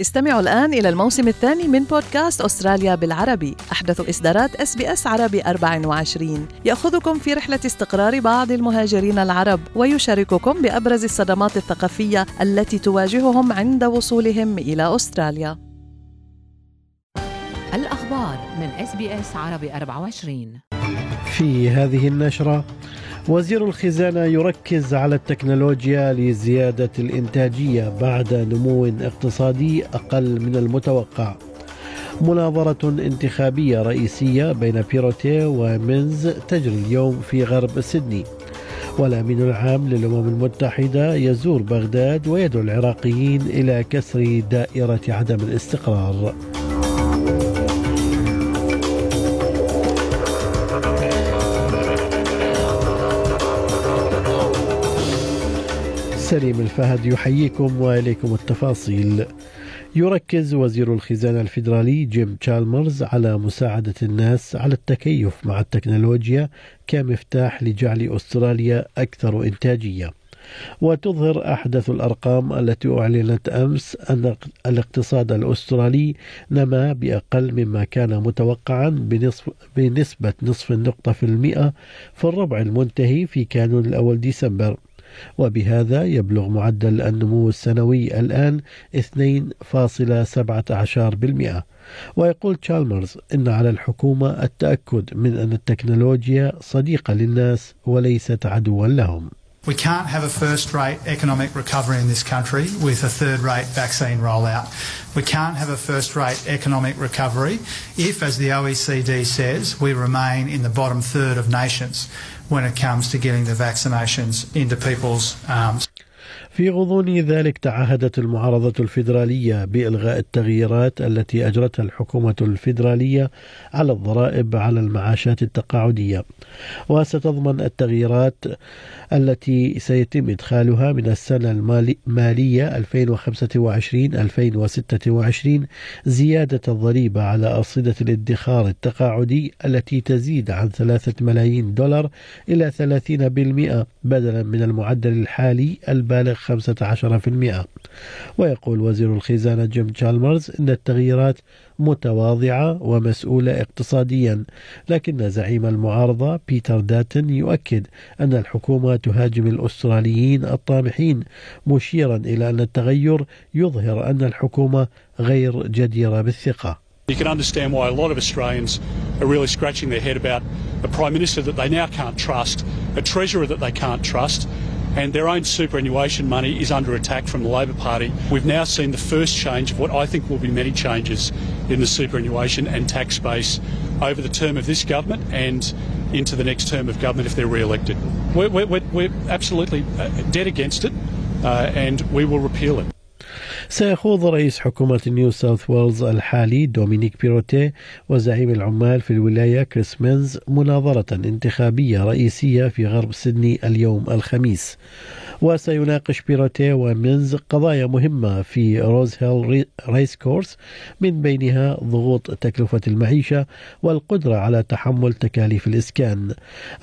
استمعوا الآن إلى الموسم الثاني من بودكاست أستراليا بالعربي. أحدث إصدارات إس بي إس عربي 24 يأخذكم في رحلة استقرار بعض المهاجرين العرب ويشارككم بأبرز الصدمات الثقافية التي تواجههم عند وصولهم إلى أستراليا. الأخبار من إس بي إس عربي 24 في هذه النشرة وزير الخزانة يركز على التكنولوجيا لزيادة الإنتاجية بعد نمو اقتصادي أقل من المتوقع. مناظرة انتخابية رئيسية بين بيروتي ومينز تجري اليوم في غرب سيدني. والأمين العام للأمم المتحدة يزور بغداد ويدعو العراقيين إلى كسر دائرة عدم الاستقرار. سليم الفهد يحييكم وإليكم التفاصيل. يركز وزير الخزانة الفيدرالي جيم تشالمرز على مساعدة الناس على التكيف مع التكنولوجيا كمفتاح لجعل أستراليا أكثر إنتاجية. وتظهر أحدث الأرقام التي أعلنت أمس أن الاقتصاد الأسترالي نما بأقل مما كان متوقعا بنصف بنسبة نصف النقطة في المئة في الربع المنتهي في كانون الأول ديسمبر وبهذا يبلغ معدل النمو السنوي الآن 2.17% ويقول تشالمرز إن على الحكومة التأكد من أن التكنولوجيا صديقة للناس وليست عدوا لهم We can't have a first rate economic recovery in this country with a third rate vaccine rollout. We can't have a first rate economic recovery if, as the OECD says, we remain in the bottom third of nations when it comes to getting the vaccinations into people's arms. في غضون ذلك تعهدت المعارضة الفيدرالية بإلغاء التغييرات التي أجرتها الحكومة الفيدرالية على الضرائب على المعاشات التقاعدية. وستضمن التغييرات التي سيتم إدخالها من السنة المالية 2025-2026 زيادة الضريبة على أرصدة الادخار التقاعدي التي تزيد عن 3 ملايين دولار إلى 30% بدلا من المعدل الحالي البالغ 15% ويقول وزير الخزانة جيم تشالمرز أن التغييرات متواضعة ومسؤولة اقتصاديا لكن زعيم المعارضة بيتر داتن يؤكد أن الحكومة تهاجم الأستراليين الطامحين مشيرا إلى أن التغير يظهر أن الحكومة غير جديرة بالثقة. You can understand why a lot of Australians are really scratching their head about a Prime Minister that they now can't trust, a Treasurer that they can't trust, and their own superannuation money is under attack from the Labor Party. We've now seen the first change of what I think will be many changes in the superannuation and tax base over the term of this government and into the next term of government if they're re-elected. We're, we're, we're absolutely uh, dead against it uh, and we will repeal it. سيخوض رئيس حكومة نيو ساوث ويلز الحالي دومينيك بيروتي وزعيم العمال في الولاية كريس مينز مناظرة انتخابية رئيسية في غرب سيدني اليوم الخميس. وسيناقش بيروتي ومينز قضايا مهمة في روز هيل ريس كورس من بينها ضغوط تكلفة المعيشة والقدرة على تحمل تكاليف الإسكان.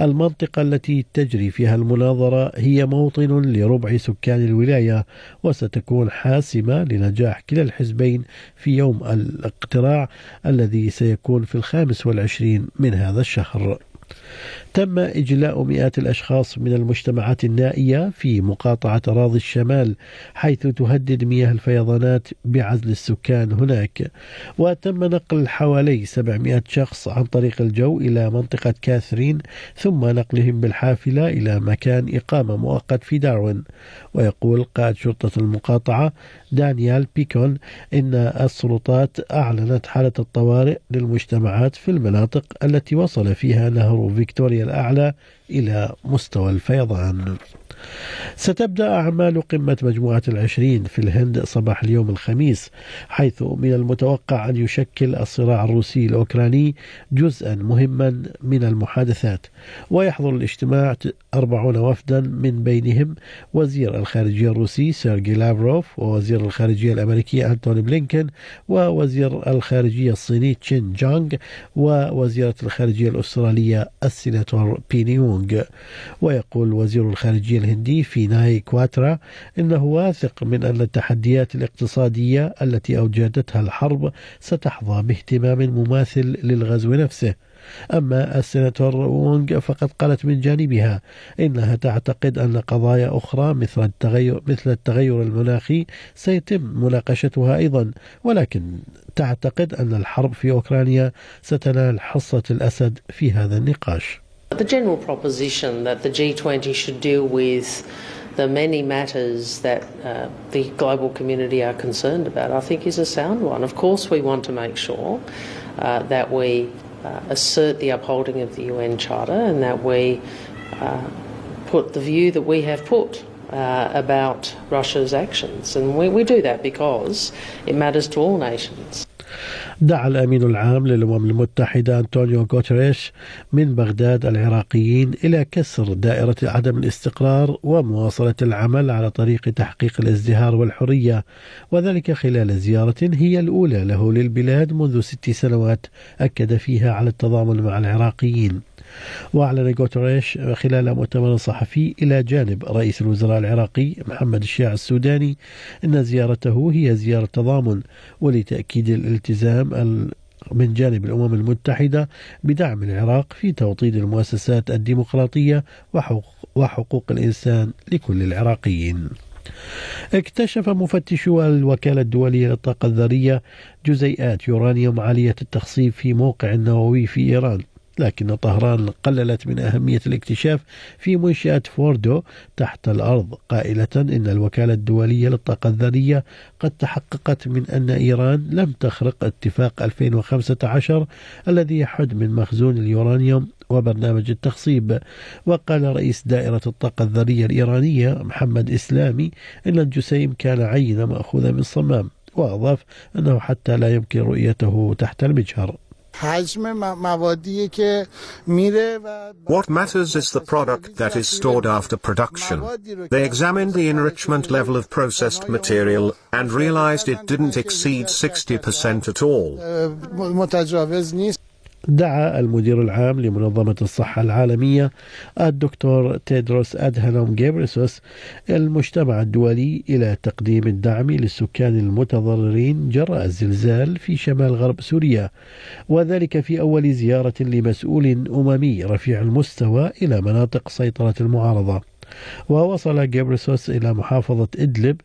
المنطقة التي تجري فيها المناظرة هي موطن لربع سكان الولاية وستكون حاسمة لنجاح كلا الحزبين في يوم الاقتراع الذي سيكون في الخامس والعشرين من هذا الشهر. تم إجلاء مئات الأشخاص من المجتمعات النائية في مقاطعة أراضي الشمال حيث تهدد مياه الفيضانات بعزل السكان هناك. وتم نقل حوالي 700 شخص عن طريق الجو إلى منطقة كاثرين ثم نقلهم بالحافلة إلى مكان إقامة مؤقت في داروين. ويقول قائد شرطة المقاطعة دانيال بيكون إن السلطات أعلنت حالة الطوارئ للمجتمعات في المناطق التي وصل فيها نهر فيكتوريا الأعلى إلى مستوى الفيضان. ستبدأ أعمال قمة مجموعة العشرين في الهند صباح اليوم الخميس حيث من المتوقع أن يشكل الصراع الروسي الأوكراني جزءا مهما من المحادثات. ويحضر الاجتماع أربعون وفدا من بينهم وزير الخارجية الروسي سيرجي لافروف ووزير الخارجية الأمريكي أنتوني بلينكن ووزير الخارجية الصيني تشين جانغ ووزيرة الخارجية الأسترالية السيناتور بيني ويقول وزير الخارجية الهندي فيناي كواترا إنه واثق من أن التحديات الاقتصادية التي أوجدتها الحرب ستحظى باهتمام مماثل للغزو نفسه أما السيناتور وونغ فقد قالت من جانبها إنها تعتقد أن قضايا أخرى مثل التغير مثل التغير المناخي سيتم مناقشتها أيضا ولكن تعتقد أن الحرب في أوكرانيا ستنال حصة الأسد في هذا النقاش. The general proposition that the G20 should deal with the many matters that uh, the global community are concerned about, I think is a sound one. Of course, we want to make sure uh, that we uh, assert the upholding of the UN Charter and that we uh, put the view that we have put uh, about Russia's actions. And we, we do that because it matters to all nations. دعا الأمين العام للأمم المتحدة أنطونيو غوتريش من بغداد العراقيين إلى كسر دائرة عدم الاستقرار ومواصلة العمل على طريق تحقيق الازدهار والحرية وذلك خلال زيارة هي الأولى له للبلاد منذ ست سنوات أكد فيها على التضامن مع العراقيين. وأعلن غوتريش خلال مؤتمر صحفي إلى جانب رئيس الوزراء العراقي محمد الشيع السوداني أن زيارته هي زيارة تضامن ولتأكيد الالتزام من جانب الأمم المتحدة بدعم العراق في توطيد المؤسسات الديمقراطية وحقوق الإنسان لكل العراقيين. اكتشف مفتشو الوكالة الدولية للطاقة الذرية جزيئات يورانيوم عالية التخصيب في موقع نووي في إيران لكن طهران قللت من أهمية الاكتشاف في منشأة فوردو تحت الأرض قائلة إن الوكالة الدولية للطاقة الذرية قد تحققت من أن إيران لم تخرق اتفاق 2015 الذي يحد من مخزون اليورانيوم وبرنامج التخصيب. وقال رئيس دائرة الطاقة الذرية الإيرانية محمد إسلامي إن الجسيم كان عينة مأخوذة من صمام وأضاف أنه حتى لا يمكن رؤيته تحت المجهر. What matters is the product that is stored after production. They examined the enrichment level of processed material and realized it didn't exceed 60% at all. دعا المدير العام لمنظمة الصحة العالمية الدكتور تيدروس أدهانوم جيبرسوس المجتمع الدولي إلى تقديم الدعم للسكان المتضررين جراء الزلزال في شمال غرب سوريا وذلك في أول زيارة لمسؤول أممي رفيع المستوى إلى مناطق سيطرة المعارضة. ووصل جيبرسوس إلى محافظة إدلب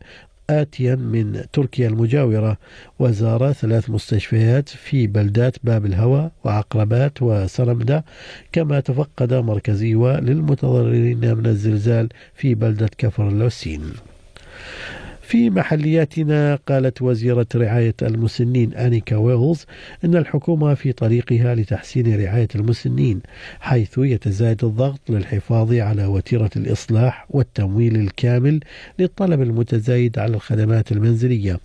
آتيا من تركيا المجاورة وزار ثلاث مستشفيات في بلدات باب الهوى وعقربات وسرمدة كما تفقد مركز إيواء للمتضررين من الزلزال في بلدة كفر اللوسين في محلياتنا قالت وزيرة رعاية المسنين أنيكا ويلز أن الحكومة في طريقها لتحسين رعاية المسنين حيث يتزايد الضغط للحفاظ على وتيرة الإصلاح والتمويل الكامل للطلب المتزايد على الخدمات المنزلية.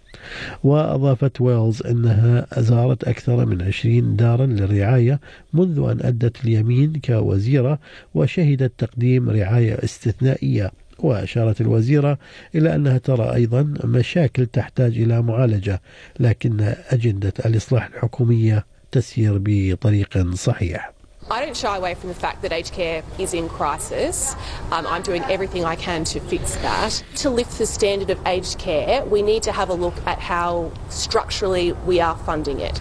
وأضافت ويلز أنها زارت أكثر من عشرين دارا للرعاية منذ أن أدت اليمين كوزيرة وشهدت تقديم رعاية استثنائية. وأشارت الوزيرة إلى أنها ترى أيضا مشاكل تحتاج إلى معالجة لكن أجندة الإصلاح الحكومية تسير بطريق صحيح I don't shy away from the fact that aged care is in crisis. Um, I'm doing everything I can to fix that. To lift the standard of aged care, we need to have a look at how structurally we are funding it.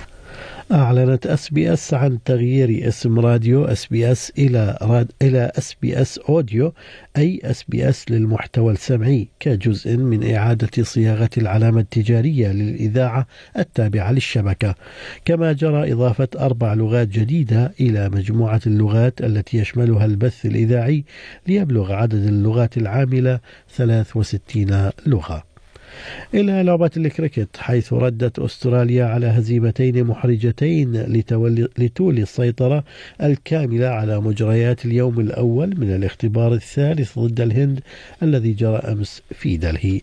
أعلنت أس بي إس عن تغيير اسم راديو أس بي إس إلى راد إلى أس بي إس أوديو أي أس بي إس للمحتوى السمعي كجزء من إعادة صياغة العلامة التجارية للإذاعة التابعة للشبكة. كما جرى إضافة أربع لغات جديدة إلى مجموعة اللغات التي يشملها البث الإذاعي ليبلغ عدد اللغات العاملة 63 لغة. إلى لعبة الكريكت حيث ردت أستراليا على هزيمتين محرجتين لتولي السيطرة الكاملة على مجريات اليوم الأول من الاختبار الثالث ضد الهند الذي جرى أمس في دلهي.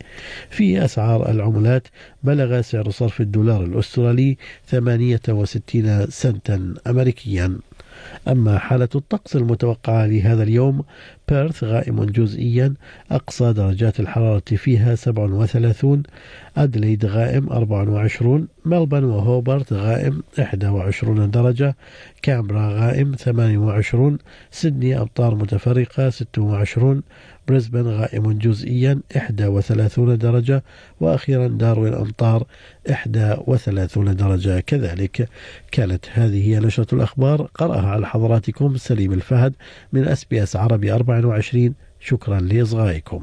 في أسعار العملات بلغ سعر صرف الدولار الأسترالي 68 سنتا أمريكيا. أما حالة الطقس المتوقعة لهذا اليوم بيرث غائم جزئيا أقصى درجات الحرارة فيها 37 أدليد غائم 24 ملبن وهوبرت غائم 21 درجة كامبرا غائم 28 سيدني أمطار متفرقة 26 بريسبن غائم جزئيا 31 درجة وأخيرا داروين أمطار 31 درجة. كذلك كانت هذه هي نشرة الأخبار. قرأها على حضراتكم سليم الفهد من أس بي أس عربي 24 شكرا لإصغائكم.